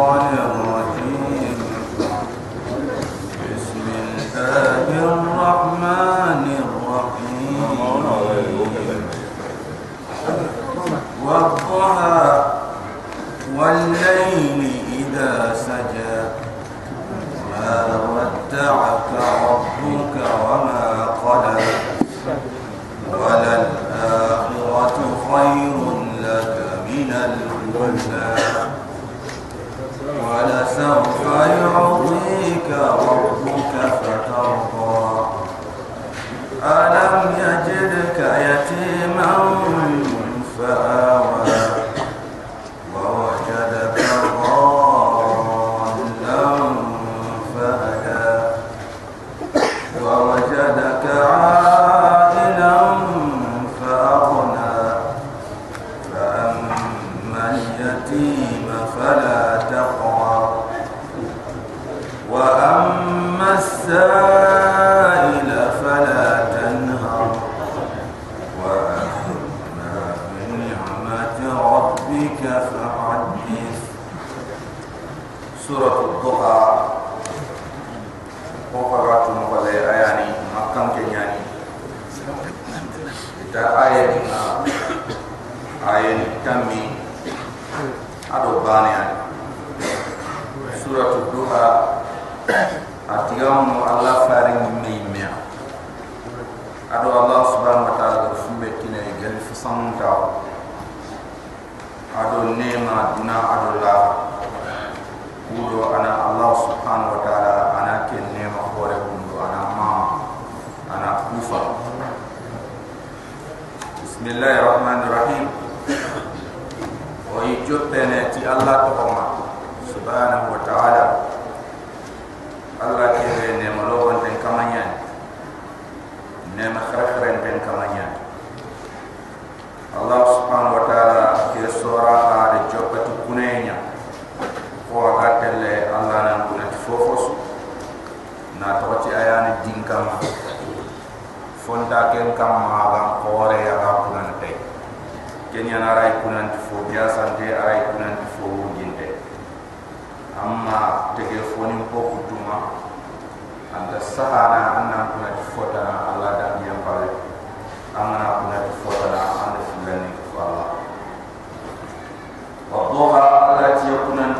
Iyo. سورة na toxo ci ayani dinkama fonta ken kam maga kore ya ga kunan tay. ken ya na ray kunan fo biya sante ay kunan ti fo ginte amma te ke ko kutuma. Anda sahana anna kunan ti fo ta Allah da biya pare amma kunan ti fo ta anda sibani ko Allah. Wa dhuha ala ti kunan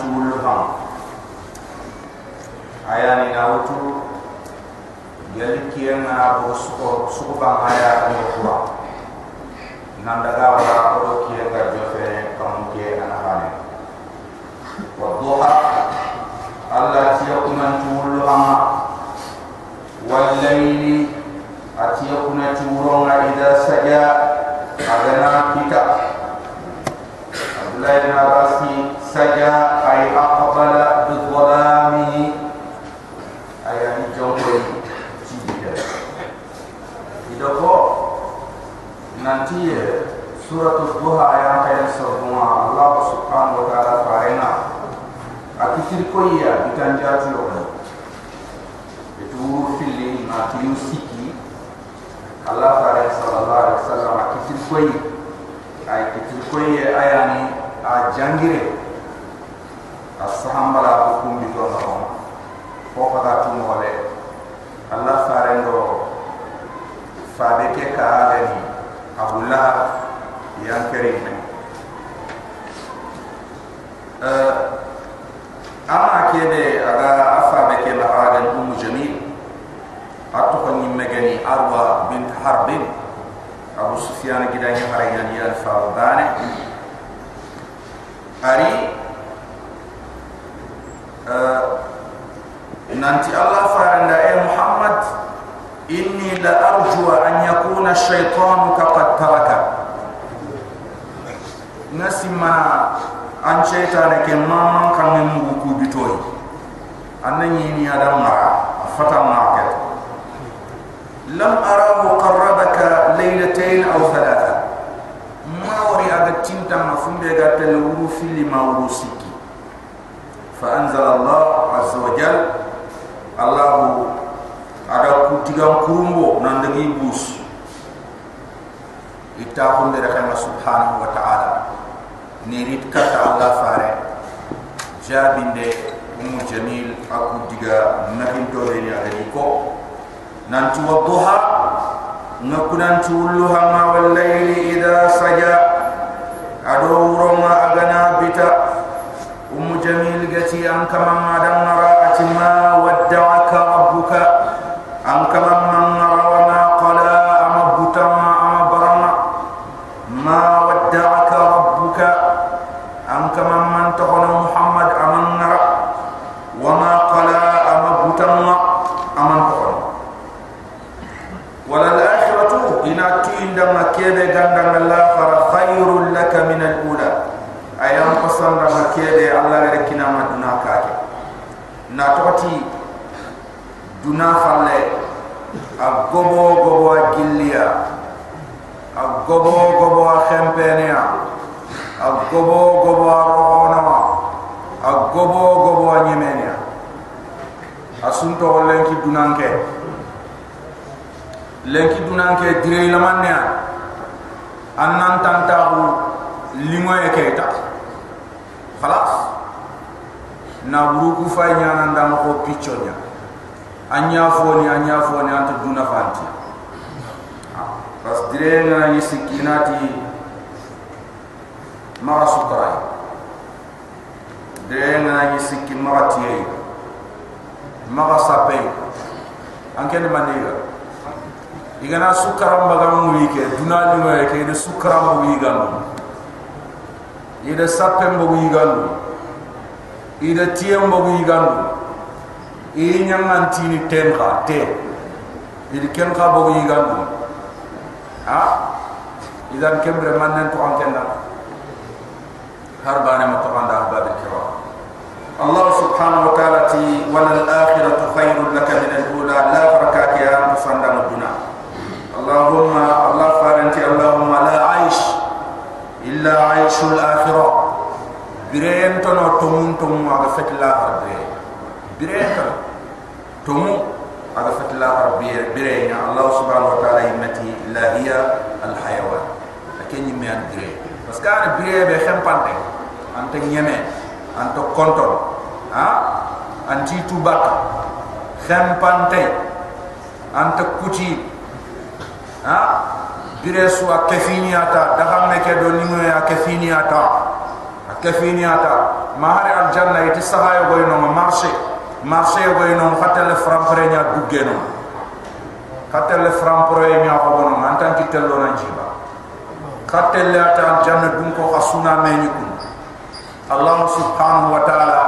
ayani na wutu yali kiyenga bo suko suko bang aya ni kuwa nandaga wala ko kiyenga jofe kam ke anahane wa duha alla tiyakuna tuulu ama wal layli tuuronga ida saja. Agana kita. Abdullah bin Abbas saja ay aqbala bi dhalamihi ayani jongwe idoko nanti surat duha yang kaya semua Allah subhanahu wa ta'ala farena akitir koya bitan jati yo itu fili mati usiki Allah farena sallallahu alaihi wasallam akitir koya ay akitir koya ayani a jangire as-sahambala hukum bito na ko kada tumole Allah farendo fabe ke ka agani abula yang kerim uh, ama kede aga afa be ke la agan um jamil. Atu ko nyimme gani arwa bint harbin. Abu sufyan gidanya harayan ya fardane ari uh, nanti Allah faranda e Muhammad inni la arju an yakuna shaytanu ka qad taraka nasima an shaytana ke mamman kan mu ku bitoy annani ni adam mara fata market lam arahu qarrabaka laylatayn aw thalatha. Ma wari aga tinta ma fumbe ga tel wuru fili ma wuru sikki fa anzala allah azza wa jalla allah ada kutiga kurumbo nandagi bus. Ita hunde rekha subhanahu wa ta'ala kata Allah fare jabinde umu jamil aku diga nakin to ni aga ko nan tu wadduha ngakunan tulluha ma wal layli idha saja. Ado uroma agana bita umu jamil gati an kama madan nara atima wadda'aka rabbuka an kama man nara wa ma qala ama butama ama barama ma wadda'aka rabbuka an kama man tahono muhammad aman nara wa ma qala ama butama aman tahono wala al-akhiratu ina tuinda makede ganda Allah fara khairul laka min al-ula ayam pasanda makede Allah gare kina maduna kake. Na toti duna falle agobo gobo gillia agobo gobo khempenia agobo gobo rohona agobo gobo nyemenia asunto lenki dunanke lenki dunan ke dire laman ne annan tanta bu limo e ke ta khalas na buru ku ko picconya anya foni anya foni anta duna fanti. Pas dire na ni sikinati mara sukrai. Dire na ni sikin mara tiye mara sapay anke de maniga igana sukaram bagam wi ke dunali ma ke de sukaram wi galu ida sapem bo gi ida tiem bo gi gal e nyam nan te ida ken kha bo gi gal ha? Ida ken bre man nan ko anten da har bare ma to anda allah subhanahu wa taala ti wala alakhiratu khairul laka min al ula la farakati ya musanda mabuna allahumma allah faranti allah عيش الآخرة. برين تنو تمون تمو على فت الله ربي. برين تنو تمو على فت الله ربي. برين الله سبحانه وتعالى يمتي لا هي الحيوان. لكن يميان برين بس كان برين بخم بانتي. أنت يمين أنت كنترول. ها؟ أنت تباك خم بانتي. أنت كتيب ha bire su a kefini ata da xam ne ke do ni ngoy a kefini ata a kefini ata ma hari al janna iti saha yo goy no ma marché marché yo goy no fatel fram pre nya dugge no fatel fram pre nya ko bono man tan ki tello na jiba. Fatel ata al janna dum ko asuna me ni kun. Allah subhanahu wa ta'ala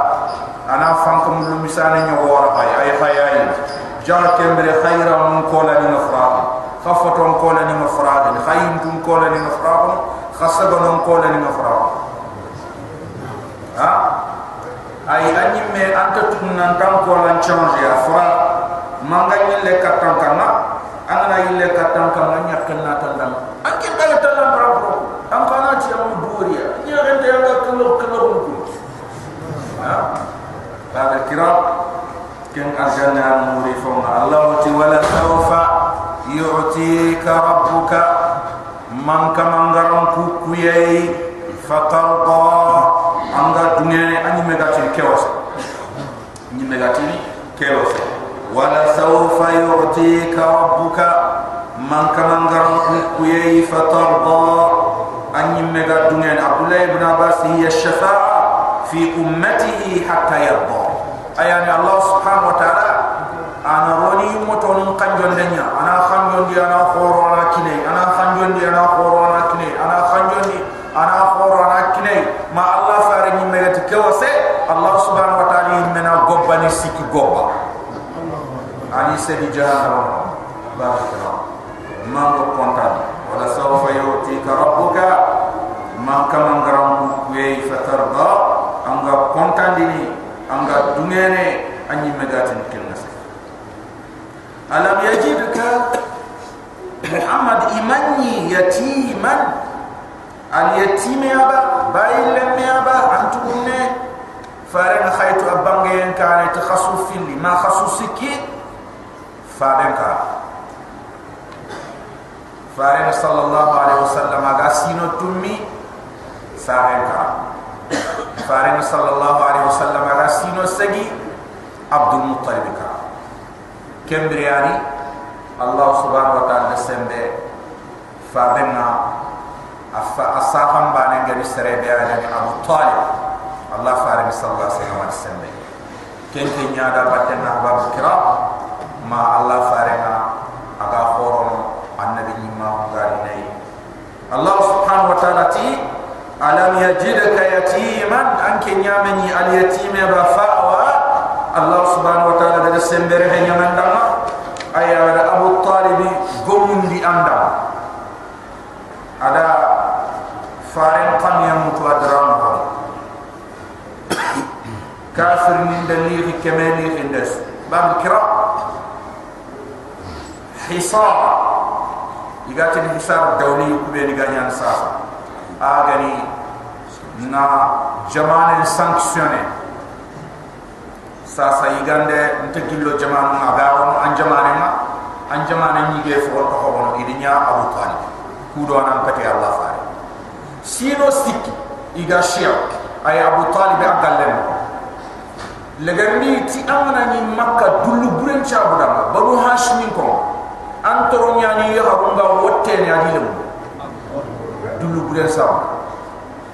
ana fankum lu misane wora bay ay hayay jar kembre khayra mun ko la ni nafra خفتون كولا ني مفراد خاينتون كولا ني مفراد خسغون كولا ني مفراد ها اي اني مي انت تون نان كولا تشانجي افرا مانغا يلي كاتان كانا انا يلي كاتان كانا ني كنا تندام انكي دال تندام برابرو ام كانا تي ام دوريا ني غنت يلا كلو كلو ها بعد الكرام كان ارجعنا يعطيك ربك من كما نغرم كوكوياي فترضى عند الدنيا أني مغاتي كيوس أني مغاتي كيوس ولا سوف يعطيك ربك من كما نغرم كوكوياي فترضى أني مغاتي الدنيا أبو الله بن عباس هي الشفاعة في أمته حتى يرضى أي يعني الله سبحانه وتعالى ana roni moton kanjon denya. Ana kanjon di ana khoro ana kine ana kanjon di ana khoro ana kine ana kanjon di ana khoro ana kine ma allah fare ni meret kewase allah subhanahu wa taala yi mena gobani sik goba ani se di jahanam barakallahu. Ma ko konta wala sawfa yuti rabbuka. Ma kam ngaram ku fatarda. Anga konta ni anga dungene anyi megatin يجدك محمد إيماني يتيما اليتيم يابا بايلم يابا أنتم فارن خيط أبانجين كان تخصص في اللي ما خصوصك فارن كان فارن صلى الله عليه وسلم أغاسينو تمي فارن كان فارن صلى الله عليه وسلم على سينو سجي عبد المطلب كا كم برياني الله سبحانه وتعالى سمبه فابنا أصحاب بان غير سري بيان أبو طالب. الله فارن صلى الله عليه وسلم كن كن يادا باتنا باب الكرام. ما الله فارن أغا خورون النبي ما غاري الله سبحانه وتعالى تي ألم يجدك يتيما؟ أنك نيامني اليتيم بفاوى الله سبحانه وتعالى قد سنبره نيامن باب الكرام حصار يقاتل حصار الدولي كبير غانيان ساسا agani na jamane sanctionné sa sa yigande nte gillo jamanu agawo an jamane ma an jamane ni ge fo ko hono idinya abu talib kudo nan kati allah faare sino sikki iga shia legarni ti amana ni makka dullu buren chabuda babu hashmin ko antoro nyani yahabunga wotte ni adilemu dulu bulan sama.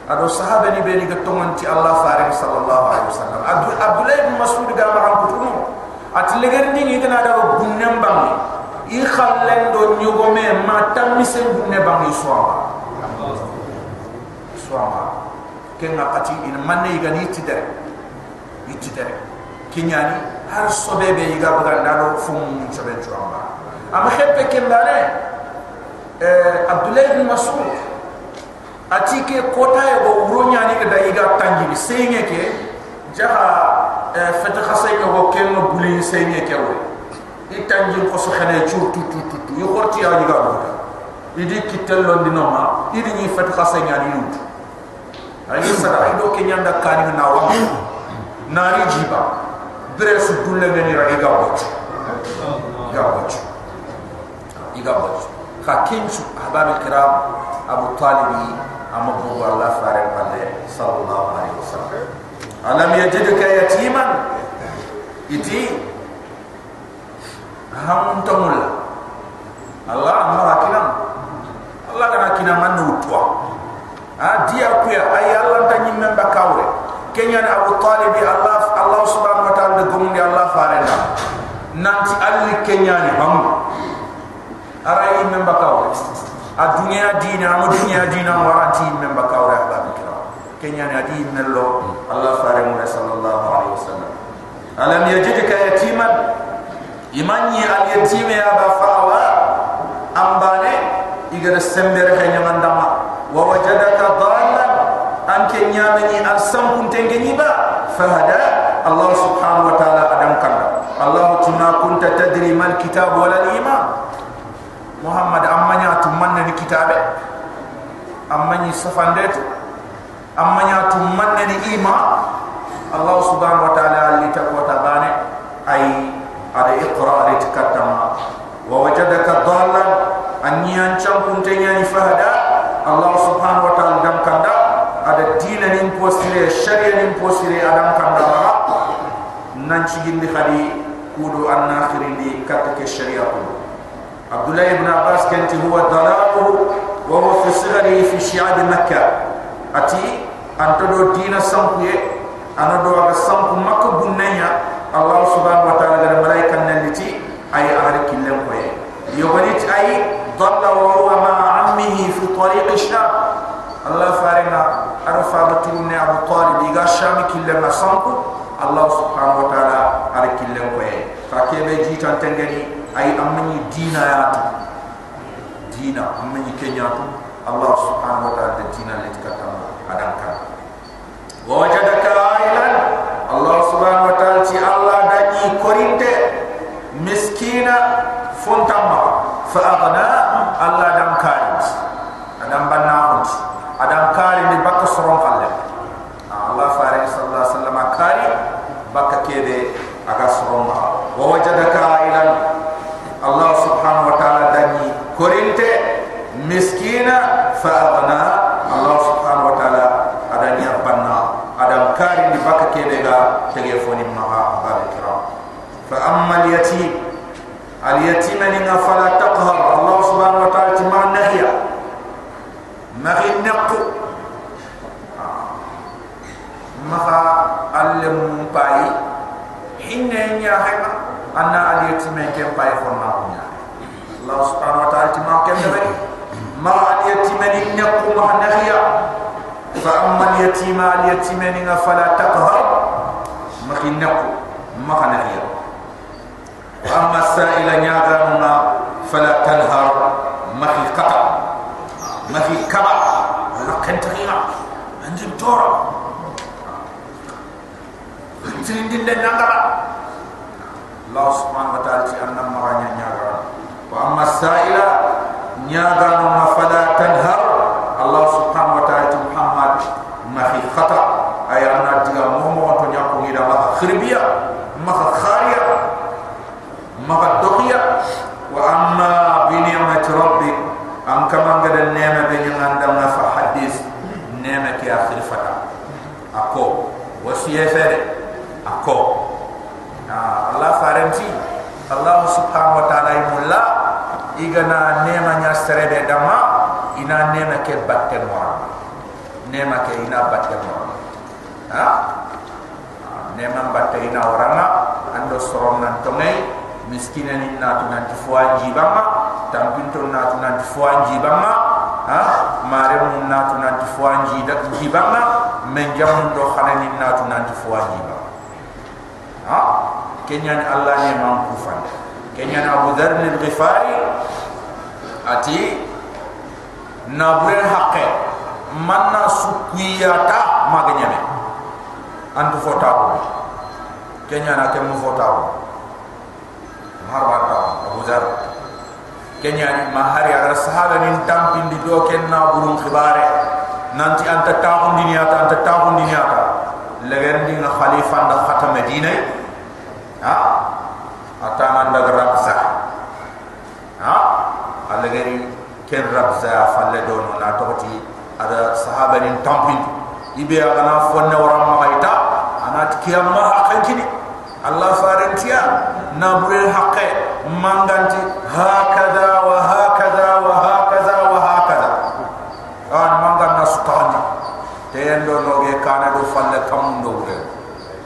Ado sahaba ni beni ga tongon ti allah farid sallallahu alaihi wasallam. Abdul abdullah bin mas'ud ga ma ko tumu at legar ni gana da bunnem bang i khallen do nyugo me ma tammi sen bunne bang i swama swama ken na qati in manne ga ni ti dere ti dere kinyani har sobe be ga buga ndalo fum sobe swama am xeppe ken dane eh abdullah bin mas'ud ati ke kota ye go wuro nyani ke da iga tangi bi seyne ke jaha e, fete khasay ko go ken no buli seyne ke wo i tangi ko so khane chu tu tu tu tu yo horti ya diga do idi kitel lon di noma idi ni fete khasay nyani yu ali sada ido ke nyanda kani na wa nari jiba. Dresu dulle ngani ra iga bocu iga bocu iga bocu ka kinsu ahbab al-kiram abu talib amma bubu allah fare palle sallallahu alaihi wasallam. Alam yajiduka yatiman? Iti hamun tamul allah amma hakina allah kana kina manu tuwa a ah, dia kuya ay allah tanyimme bakawre kenyan abu talib allah allah subhanahu wa ta'ala gum di allah farena nanti alli kenyani bam arai men bakaw adunya ah, dina mo dunya dina warati men bakaw kira. Kenya ni adi melo allah farena sallallahu alaihi wasallam. Alam yajidka yatiman? Imani al yatim ya ba fawa ambane igara sembere hanya mandama wa wajadaka ken nyamani ar sampun tenge nyiba fahada Allah subhanahu wa ta'ala adam kan Allah tuna kunta tadri mal kitab wala iman. Muhammad amanya tu manna ni kitab amanya safandet amanya tu. Manna ni iman. Allah subhanahu wa ta'ala li taqwa tabane. Ay ada iqrar tikatama wa wajadaka dhalan an yan champun tenya ni fahada. Allah subhanahu wa ta'ala adam kan posire sharia nim posire adam kam da ba nan ci gindi khadi kudu an akhiri kat ke sharia ko abdullah ibn abbas kanti huwa dalalu wa huwa fi sigari fi shi'ab makkah. Ati antodo dina sampuye anodo aga sampu makkah bunnya allah subhanahu wa ta'ala gar malaikan nan ci ay ahri killam ko ye yobani ci ay dalalu wa ma ammihi fi tariq shab allah farina ara fabatin ne abu talib iga shami kille na lah sanku allah subhanahu wa taala ara kille ko e fa ke be ji tan tengeni ay amani dina ya dina amani kenya to allah subhanahu wa taala de dina le tikata adan kan wajadaka ailan. Allah subhanahu wa taala ti allah da korinte miskina fontama fa agna allah dan kan adam banna adam kan wa wajadaka ailan الله سبحانه وتعالى دني كورنت مسكينة فأغنى الله سبحانه وتعالى أدني أبنى أدم تليفون ما باب الكرام فأما اليتيم اليتيم لنا فلا هيما أن اليتيم كم باي فرنا الله سبحانه وتعالى ما كم نبي ما اليتيم النقو ما نهي فأما اليتيم اليتيم فلا تقهر ما هي النقو ما نهي واما السائل نياغانا فلا تنهر ما في قطع ما في كبع لكن Allah subhanahu wa ta'ala ci annam maranya nyaga wa amma sa'ila nyaga no mafala tanhar. Allah subhanahu wa ta'ala ci Muhammad ma fi khata ay anna tiga momo to nyako ngida ma khribiya ma khariya ma dokhiya wa amma bi ni'mati rabbi am kama ngada nema be nyanga fa hadis nema ki akhir fata. Akko wasiyefere Allah subhanahu wa ta'ala imulla igana nema nya serebe dama ina nema ke batte mo nema ke ina batte mo ha? Nema batte ina oranga ando soron nan tongai miskina ni na tu nanti fuan jibama tampinto na tu nanti fuan jibama ha? Mare mun na tu nanti fuan jibama menjam do khana ni na tu nanti fuan jibama kenya ni allah ni mam kufan kenya na abu dhar ni ghifari ati na bure haqqe manna sukiyata maganyame antu fotawo kenya na kemu fotawo marwa ta Abu Zar kenya ni mahari ara sahaba ni tampin di do ken na burun khibare nanti anta taun dunia ta anta taun dunia ta legen di nga khalifa nda khatam medina ha atana nda rabza ha? Alageri ken rabza falle do no na toti ada sahaba ni tampin ibe agana fonna wara ma baita anat kiyamma hakan kini. Allah farintia nabure haqqe manganti hakada wa hakada wa hakada wa hakada an mangan nasutani tendo noge kana do falle kamundo bure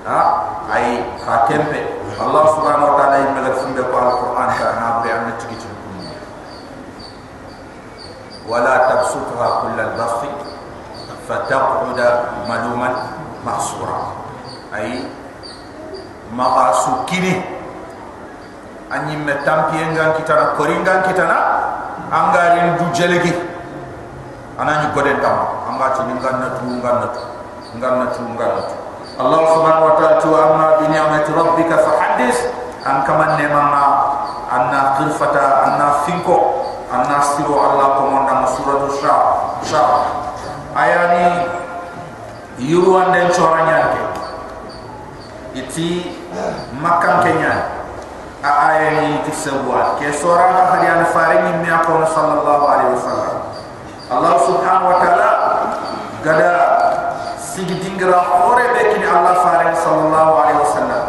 ha? Ay hakembe تبسطها كل البسط فتقعد ملوما محصورا أي maka sukini anyi me tampi engan kitana koringan kitana angari du jelegi anani goden tam angati ngan na tu ngan na tu ngan na tu ngan na tu Allah subhanahu wa ta'ala tu amma bi ni'mati rabbika an siro Allah komonda suratu sha sha ayani yuruan den choranya ke iti makam kenya. A aya ni ti sebuat ke sora ga hadian faring ni akon sallallahu alaihi wasallam. Allah subhanahu wa taala gada sigi dingira hore be kini allah faring sallallahu alaihi wasallam.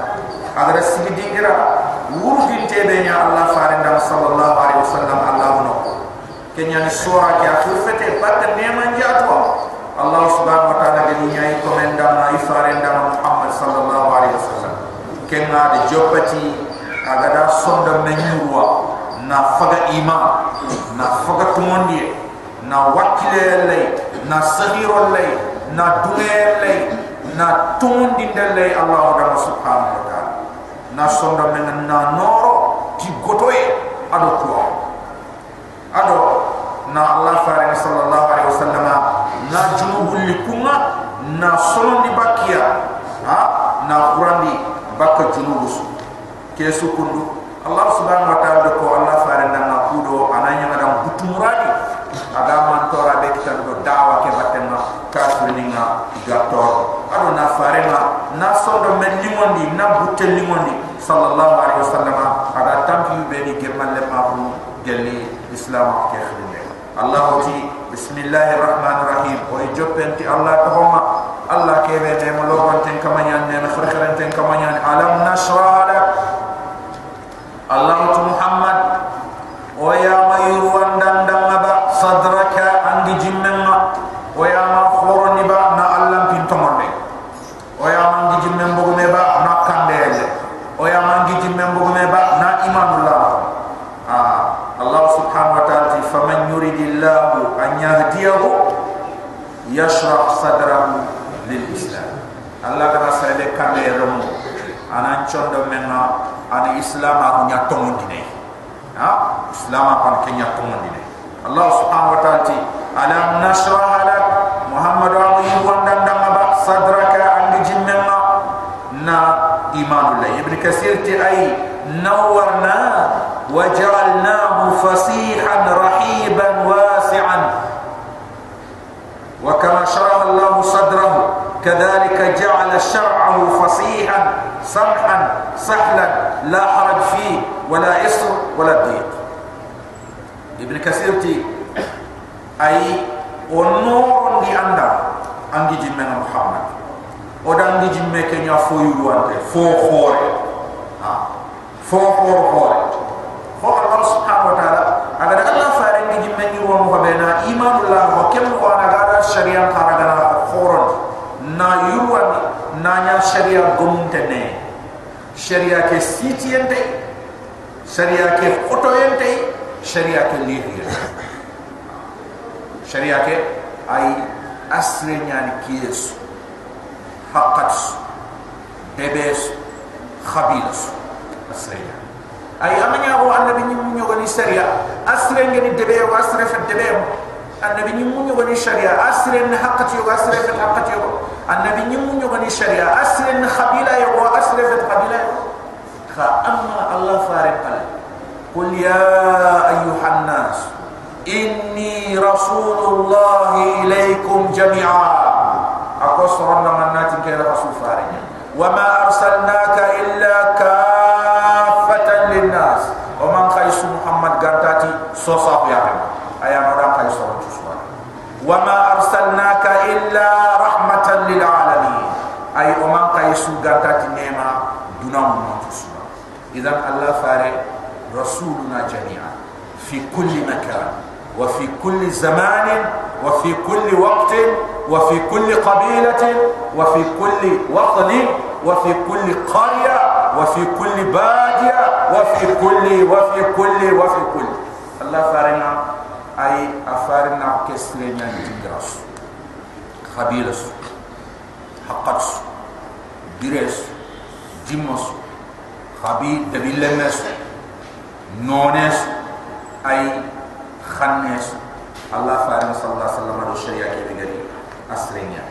Agar sigi dingira wurgin tebe nya allah faring dam sallallahu alaihi wasallam allah no kenya ni sora ke akhir fete batta neman jatwa allah subhanahu wa taala gadi nyai komenda ma ifaren dam muhammad sallallahu alaihi wasallam. Kenna de jopati agada sonda menyurwa na faga iman na faga tumondi na wakile lay na sahiro lay na dume lay na tumondi lay allah subhanahu wa taala na sonda men na noro ti gotoye ado ko ado na allah farid sallallahu alaihi wasallam na junubul likunga na sonondi bakia. Ha? Na qurandi bakka junubus. Kesu kundu. Allah subhanahu wa ta'ala ko Allah fare na na kudo ananya ngada butu muradi. Aga man tora be kitan do dawa ke batenna kafir ninga gator. Ado na fare na sondo men limondi na butte limondi sallallahu alaihi wasallam aga tampi be ni gemal le mabu gelli islam ke khidme الله تي بسم الله الرحمن الرحيم ويجبنتي الله تهما الله كيف نعم لوغن تن كما نيان نعم خرخرن تن كما نيان ألم نشرح لك الله محمد ويا سألك كم يرمو أنا نشون منا أنا إسلام أكون يتومون دينه ها إسلام أكون كن يتومون دينه الله سبحانه وتعالى ألم نشرح لك محمد عليه وسلم دم صدرك عند جمنا نا إيمان الله ابن كثير أي نورنا وجعلناه فصيحا رحيبا واسعا وكما شرح الله صدره كذلك جعل شرعه فصيحا سمحا سهلا لا حرج فيه ولا إسر ولا ضيق. ابن كثير تي أي ونور دي أندا أنجي جمعنا محمد. ودان دي جمعنا كنيا فويو وانت فو خوري فو خور خوري فو الله سبحانه وتعالى. أقول الله فارن دي جمعنا يوم فبنا إيمان الله وكم وأنا قال الشريعة خارجنا خورن na yuwan na nya sharia gomunte ne sharia ke sitiyente sharia ke fotoyente sharia ke lihiya sharia ke ay asre nyani kiyes haqqat. Debes khabilas. Asre ay amanya ho annabi ni munyo gani sharia asre ngeni debe wa asre fa debe annabi ni munyo gani sharia asre ni haqqat yo asre fa haqqat yo annabi ni munyo gani sharia asre ni khabila yo asre fa khabila yo kha amma allah farid qal qul ya ayyuhan nas inni rasulullah ilaikum jami'a aku surana manati ke rasul farinya wa ma arsalnaka illa kaffatan linnas wa man khaysu muhammad rasuluna jami'a fi kulli makan وفي كل زمان وفي كل وقت وفي كل قبيلة وفي كل وطن وفي كل قرية وفي كل بادية وفي كل وفي كل وفي كل. الله فارنا أي أفارنا كسرنا تدرس خبيلس حقس درس جمس خبيل دبيلمس نونس أي خنس الله فارم صلى الله عليه وسلم الشريعة كي بغري أسرينيا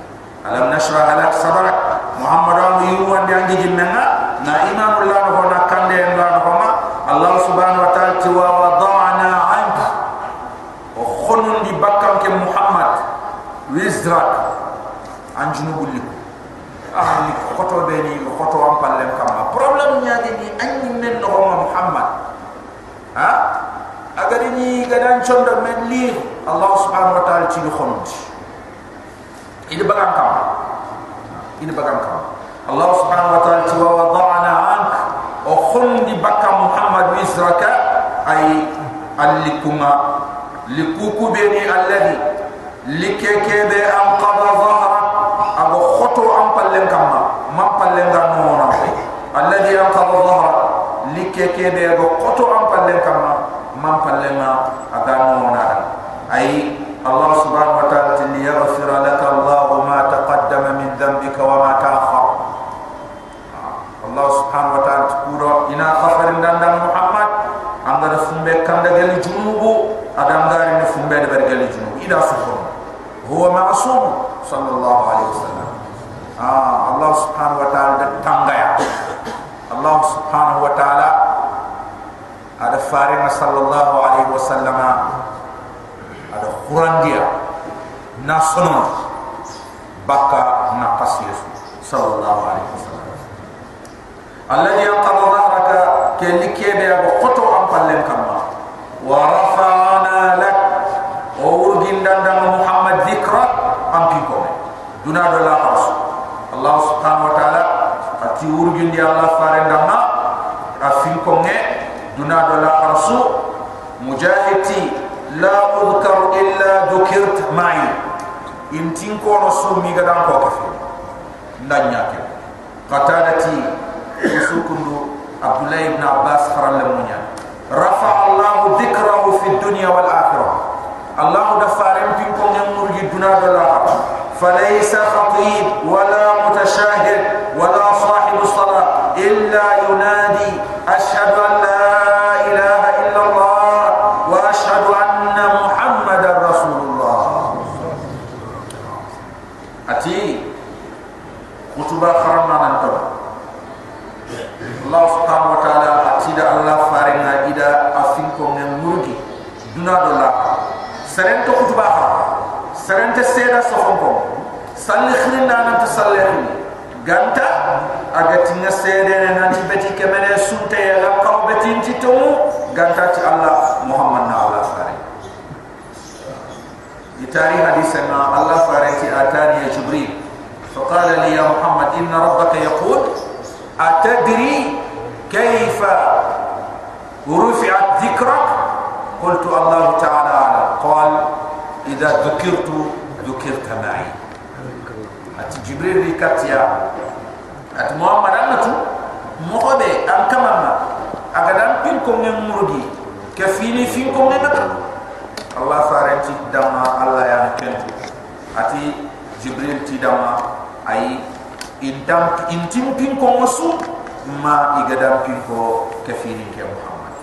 ألم نشرح لك صدرك محمد رام يوان دي عندي جمعنا نا إمام الله نفونا كان دي الله نفونا الله سبحانه وتعالى توا وضعنا عنك وخنون دي بكام كي محمد ويزدرك عن جنوب لكم ahli khoto beni khoto am pallem kama problem nyaade ni anni gadan chondo men li Allah subhanahu wa ta'ala ci khond ini bagam kam ini bagam kam Allah subhanahu wa ta'ala ci wa wada'na ank o khondi bakka Muhammad wisraka ay allikuma likuku beni alladhi likeke be am qada zahra abo khoto am pallen kamma mam pallen ganno alladhi am qada zahra likeke be abo khoto am pallen kamma man pallenga agano na ay Allah subhanahu wa ta'ala tin yaghfir laka Allah ma taqaddama min dhanbika wa ma ta'akhkhar Allah subhanahu wa ta'ala kuro ina khabarin dan dan Muhammad angara fumbe kanda gali junubu adam gari ni fumbe de ber gali junubu ida sufur huwa ma'sum sallallahu alaihi wasallam ah Allah subhanahu wa ta'ala tangaya Allah subhanahu wa ta'ala farin sallallahu alaihi wasallam ada quran dia nasuna baka naqas yesu sallallahu alaihi wasallam. Allah yang qala dhahraka ke likke be ago qoto am pallen kamma wa rafa'ana lak o urgin dan muhammad zikra am pi duna do la allah subhanahu wa ta'ala ati urgin dia allah farin دنا لا أرسو. مجاهدتي لا أذكر إلا ذكرت معي. إن تنكو رسو ميغدان كوكفي نانياك قتالتي رسوكم عبد الله بن عباس خرال لمنيا رفع الله ذكره في الدنيا والآخرة. الله دفارم بكم يمر الدنا دولا فليس خطيب ولا متشاهد ولا صلي خلينا أنا تصلي غانتا اغاتي نسيدن انت بتي كمل سنت يا قربتي انت تو الله محمد نعلا فاري يتاري حديث الله فاريتي آتاني يا جبريل. فقال لي يا محمد إن ربك يقول أتدري كيف رفعت ذكرك؟ قلت الله تعالى أعلم. قال إذا ذكرت ذكرت معي. Ati jibril ri katia. Ati muhammad annatu mohobe am kamama aga dan pin ko ngem murdi ke fini fin ko ngem ngata allah farati dama allah ya kentu ati jibril ti dama ay intam intim pin ko musu ma igadam pin ko ke fini ke muhammad.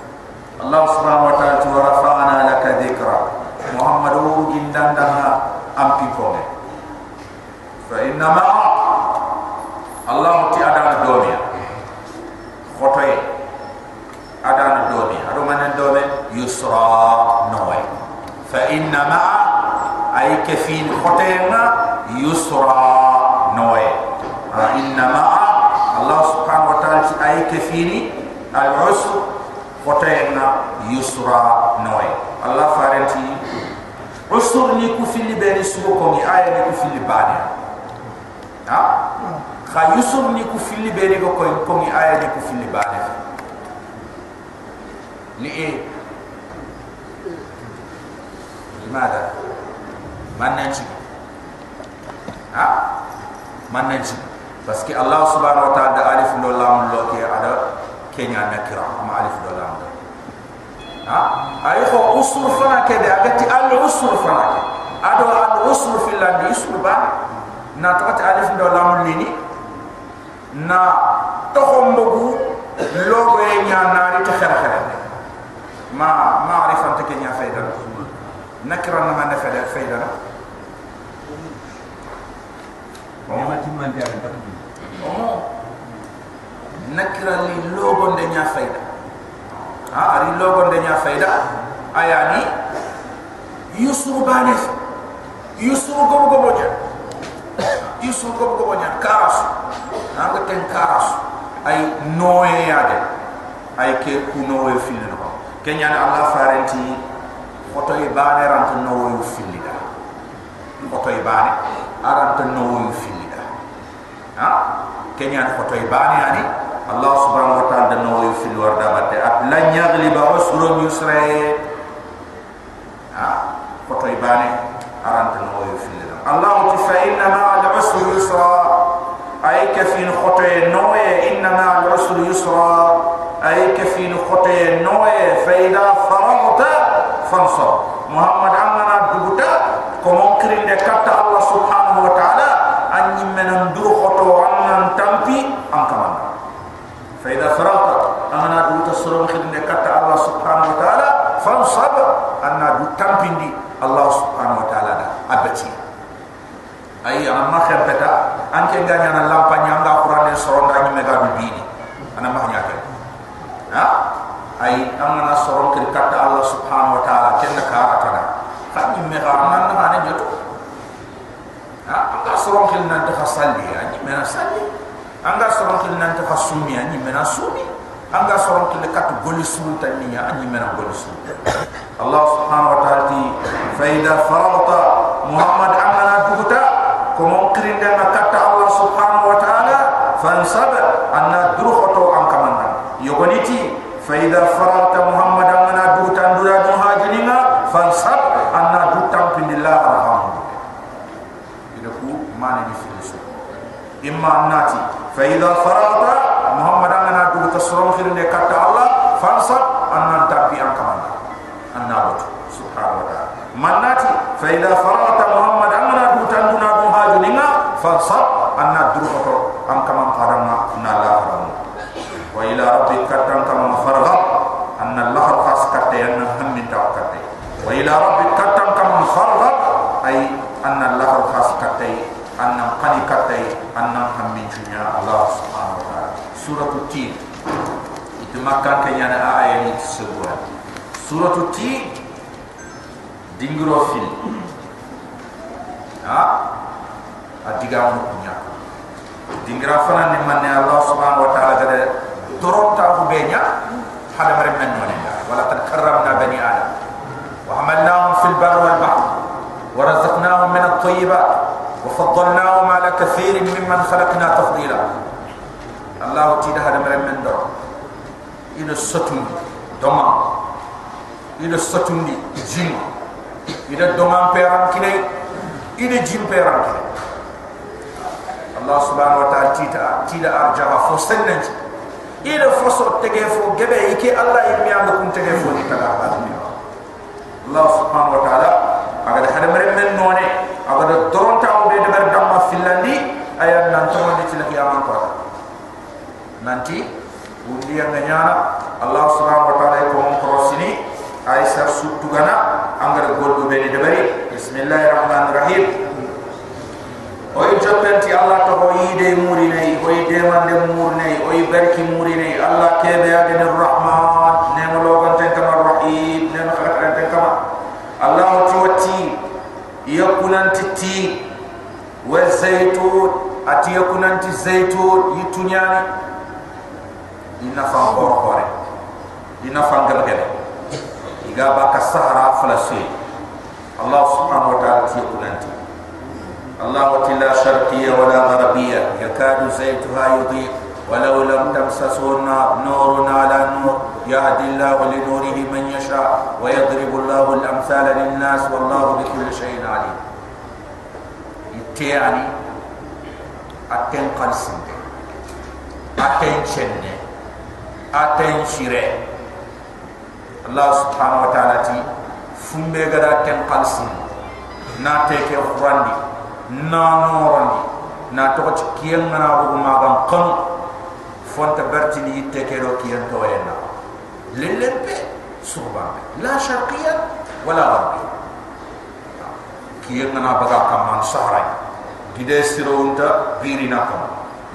Allah subhanahu wa ta'ala wa rafa'ana laka dhikra. Muhammadu gindandanga am pin ko ngem fa inna ma Allah ti ada na domi. Khotoy ada na domi. Ado man na domi? Yusra noy fa inna ma ay kafin khotoy yusra noy fa inna ma Allah subhanahu wa ta'ala ti ay kafini al usr khotoy na? Yusra noy Allah farenti usr ni kufili beni suko ni aya ni kufili bani kha yusuf ni ku filli be ni ko ko mi aya ni ku filli ba ne ni e. Limada man nanci ha? Man nanci parce allah subhanahu wa ta'ala alif do lam lo ke ada kenya nakira ma alif do lam ha? Ay ko usul fana ke de agati al usul fana ado al usul fil landi usul ba na tɔgɔti alif dɔ lamu nini? Na tɔgɔ mbogu logo ye nya naari ti xere xere ma ma arifan te ke nya fayda nakira na man fayda fayda na. Ma ti man dia ta oh nakira li logo de nya fayda. Ha ari logo de nya fayda. Ayani yusru banis yusru gobo gobo ja i suko bugo nya karas anga ten karas ay noye yade ay ke ku noye filino kenya na allah farenti oto ibane ranta noye filida oto ibane aranta noye filida ha? Kenya na oto ibane ani allah subhanahu wa ta'ala noye fil warda batte. At lan yaghliba usrun yusra ha? Oto ibane aranta noye filida allah fa inna أي كفين خطي نوي إنما الرسل يسرى أي كفين خطي نوي فإذا فرغت فانصر محمد عمنا دبوتا كمونكرين دكتا الله سبحانه وتعالى أن يمن دو خطو عمنا تنبي أنكمان فإذا فرغت أنا دبوتا سرون خدين دكتا الله سبحانه وتعالى فانصر أن دو تنبي الله سبحانه وتعالى أبتي أي أنا ما خير anke ganya na lampa nyanga qur'an soron da nyi mega bi bini ana ma nyaka ha? Ay amma na soron kir kata allah subhanahu wa ta'ala kenna ka atana kan nyi mega nan na ne joto ha? Anga soron kir nan ta salli anyi mena salli anga soron kir nan ta sumi anyi mena sumi anga soron kir kat goli sulu tan ni anyi mena goli sulu allah subhanahu wa ta'ala ti fa idha farata muhammad amana tukuta ko mon kirinde na katta allah subhanahu wa ta'ala fansab anna durukhoto am kamanna yogoniti fa idha farata muhammadan ana dutan dura dum hajinina fansab anna dutam pinillah arham. Ida ku mani bi filisu imma annati fa idha farata muhammadan ana dutan suram khirne katta allah fansab anna tabi am kamanna anna batu subhanahu wa ta'ala. Manati fa مكان كان يانا آية متسبورة سورة تي دينغرو فيل ها أتيجامو كنيا دينغرا فلان نمان الله سبحانه وتعالى جل دورم تابو بينيا حال مريم من منيا ولا تكرمنا بني آدم وحملناهم في البر والبحر ورزقناهم من الطيبات وفضلناهم على كثير ممن خلقنا تفضيلا الله تيده هذا مريم من دورم ina sotum doma. Ina sotum di jin. Ina doma peran kine ina jin peran kine. Allah subhanahu wa ta'ala tita tida arjaha fo senen ida fo so tege fo gebe ike Allah yimi anda kun tege fo ni taga Allah subhanahu wa ta'ala aga da hada mere men none aga da doronta o de damma filandi ayan nan to ni tila kiyaman ko nanti undi yang nyana Allah subhanahu wa ta'ala ko mon korosini ay sar sutugana angara goldo be ni debari bismillahirrahmanirrahim. Oy joppenti allah to hoyi de muri nei oy de mande mur nei oy barki muri nei allah kebe ya den rahman ne mo logon ten kama rahim ne mo ten kama allah to wati yakunan titi wa zaytun ati yakunan ti zaytun yitunyani ina fa bor hore ina fa ngal iga ba ka sahara falasi allah subhanahu wa ta'ala ti yakunan ti الله لا شرقية ولا غربية يكاد زيتها يضيء ولو لم تمسسه نور على نور يهدي الله لنوره من يشاء ويضرب الله الأمثال للناس والله بكل شيء عليم يعني أتن قلسن أتن شن أتن شراء الله سبحانه وتعالى تي فمبه غدا كن قلسي نا تيكي خراندي نا نوراندي نا توقج كيان منا بغو ما غم قم فونت برتني تيكي رو كيان توينا للن بي لا شرقيا ولا غربيا كيان منا بغا كمان سهران بيدي سيرو انت بيري ناكم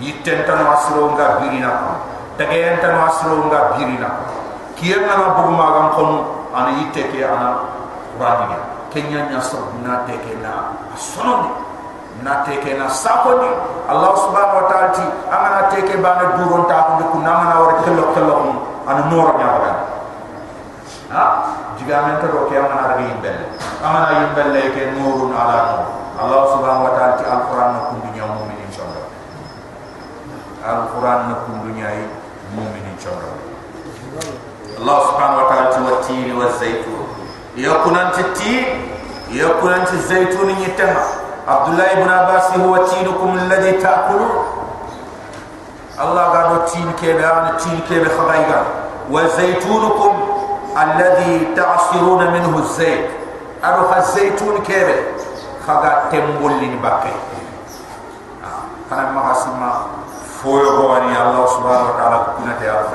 يتن تنو اسرو انت بيري ناكم تغيان تنو اسرو انت بيري ناكم kiyan na bu ma gam kan ana yitte ke ana radiya kenya nya sabuna te ke na sonondi na teke na sakoni Allah subhanahu wa ta'ala ti amana teke bana duron ta ko ku na mana war kello kello on an nor nya ba ha jiga men to ke amana ragi belle amana yimbelle ke nurun ala nur Allah subhanahu wa ta'ala ti alquran na kundu nya mu'minin inshallah alquran na kundu nya mu'minin inshallah الله سبحانه وتعالى والتين والزيتون. يكون أنت التين يكون أنت الزيتون يتمع عبد الله بن عباس هو تينكم الذي تأكله الله قال التين تين كيبان التين كيب خبايغان وزيتونكم الذي تعصرون منه الزيت. أروح الزيتون كيب خغا تنبول لنباكي آه، أنا ما أسمع. فوق الله سبحانه وتعالى كنت تعرف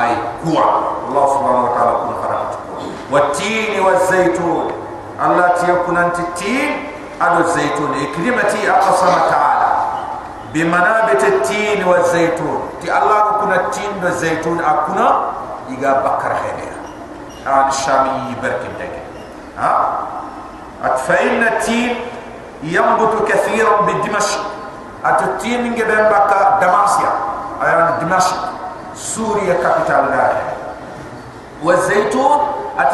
أي كوا الله سبحانه وتعالى كنا خرجت والتين والزيتون. الله تيكون أنت التين أدو الزيتون. كلمتي أقسم تعالى بمنابت التين والزيتون. تي الله كنا التين والزيتون أكنا يغا بكر هنا عن الشامي بركن دك ها؟ فإن التين ينبت كثيرا بدمشق. التين من جبن بكا دماسيا. أيان دمشق. سوريا كابيتال دار والزيتون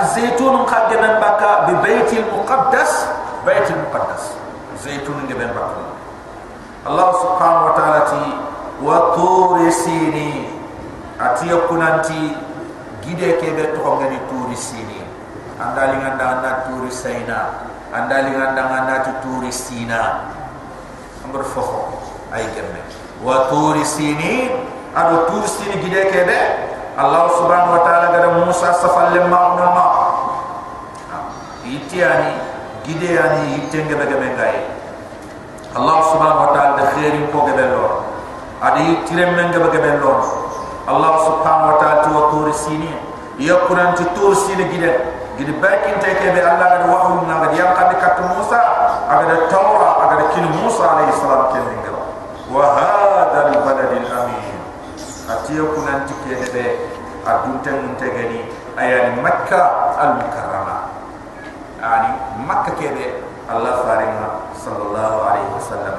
الزيتون قد جبن بكا ببيت المقدس بيت المقدس زيتون جبن بكر الله سبحانه وتعالى تي wa turi sini atiya kunanti gide ke be to ngani turi sini andali nganda na turi saina andali nganda nganda tu turi sina ambar fofo ay gemme wa turi sini ado turi sini gide ke be allah subhanahu wa taala gada musa safal lemma ma. Itiani gide yani itenge be be ngai allah subhanahu wa taala de khairin ko be lo adi tirem men be be lo allah subhanahu wa taala tur sini ya quran tu tur sini gide gide bakin te ke be allah gada wahyu na gada yang kad kat musa agada tawra agada kin musa alayhi salam ke ngara wa hada al balad al amin atiya kunan tike ne be adunte mun tegeni ayani makka al mukarrama ani ah, makka ke allah farima sallallahu alaihi wasallam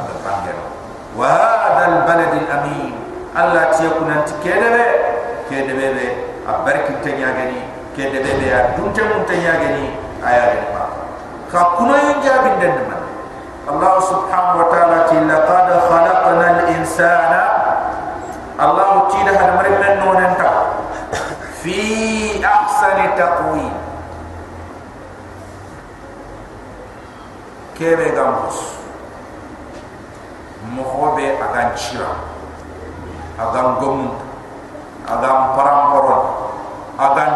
ada pangel wa hada al balad al amin. Allah tiya kunan tike ne be ke de be be abarki tenya gani ke de be be adunte mun gani ayani ma ka kuno yinga bindan man Allah subhanahu wa ta'ala tilla qad khalaqna al-insana الله تيده المرء من نون في أحسن تقويم kebe gambus mohobe agan chira agan gom agan paramparon agan